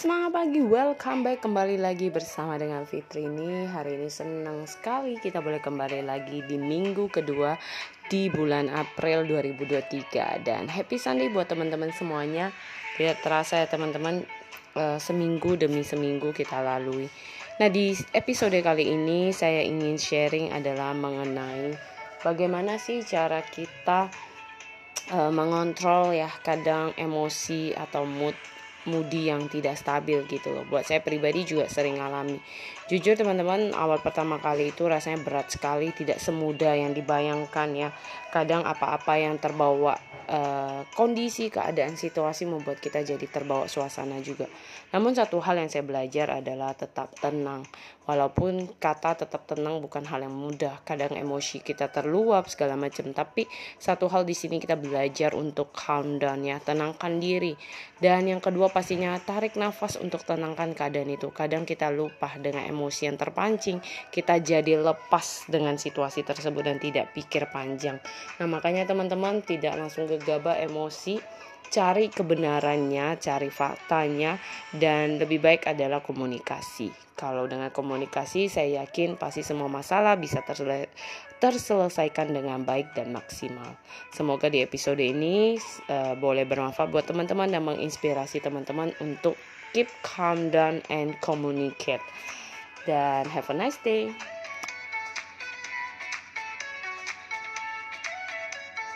Semangat pagi, welcome back. Kembali lagi bersama dengan Fitri ini. Hari ini senang sekali kita boleh kembali lagi di minggu kedua di bulan April 2023 Dan happy Sunday buat teman-teman semuanya. Tidak terasa ya teman-teman uh, seminggu demi seminggu kita lalui. Nah di episode kali ini saya ingin sharing adalah mengenai Bagaimana sih cara kita uh, mengontrol ya kadang emosi atau mood moody yang tidak stabil gitu loh. Buat saya pribadi juga sering alami. Jujur teman-teman, awal pertama kali itu rasanya berat sekali, tidak semudah yang dibayangkan ya. Kadang apa-apa yang terbawa uh, kondisi, keadaan, situasi membuat kita jadi terbawa suasana juga. Namun satu hal yang saya belajar adalah tetap tenang. Walaupun kata tetap tenang bukan hal yang mudah, kadang emosi kita terluap segala macam. Tapi satu hal di sini kita belajar untuk calm down ya, tenangkan diri. Dan yang kedua pastinya tarik nafas untuk tenangkan keadaan itu. Kadang kita lupa dengan emosi yang terpancing, kita jadi lepas dengan situasi tersebut dan tidak pikir panjang. Nah makanya teman-teman tidak langsung gegabah emosi cari kebenarannya, cari faktanya, dan lebih baik adalah komunikasi. Kalau dengan komunikasi, saya yakin pasti semua masalah bisa tersele terselesaikan dengan baik dan maksimal. Semoga di episode ini uh, boleh bermanfaat buat teman-teman dan menginspirasi teman-teman untuk keep calm down and communicate. Dan have a nice day.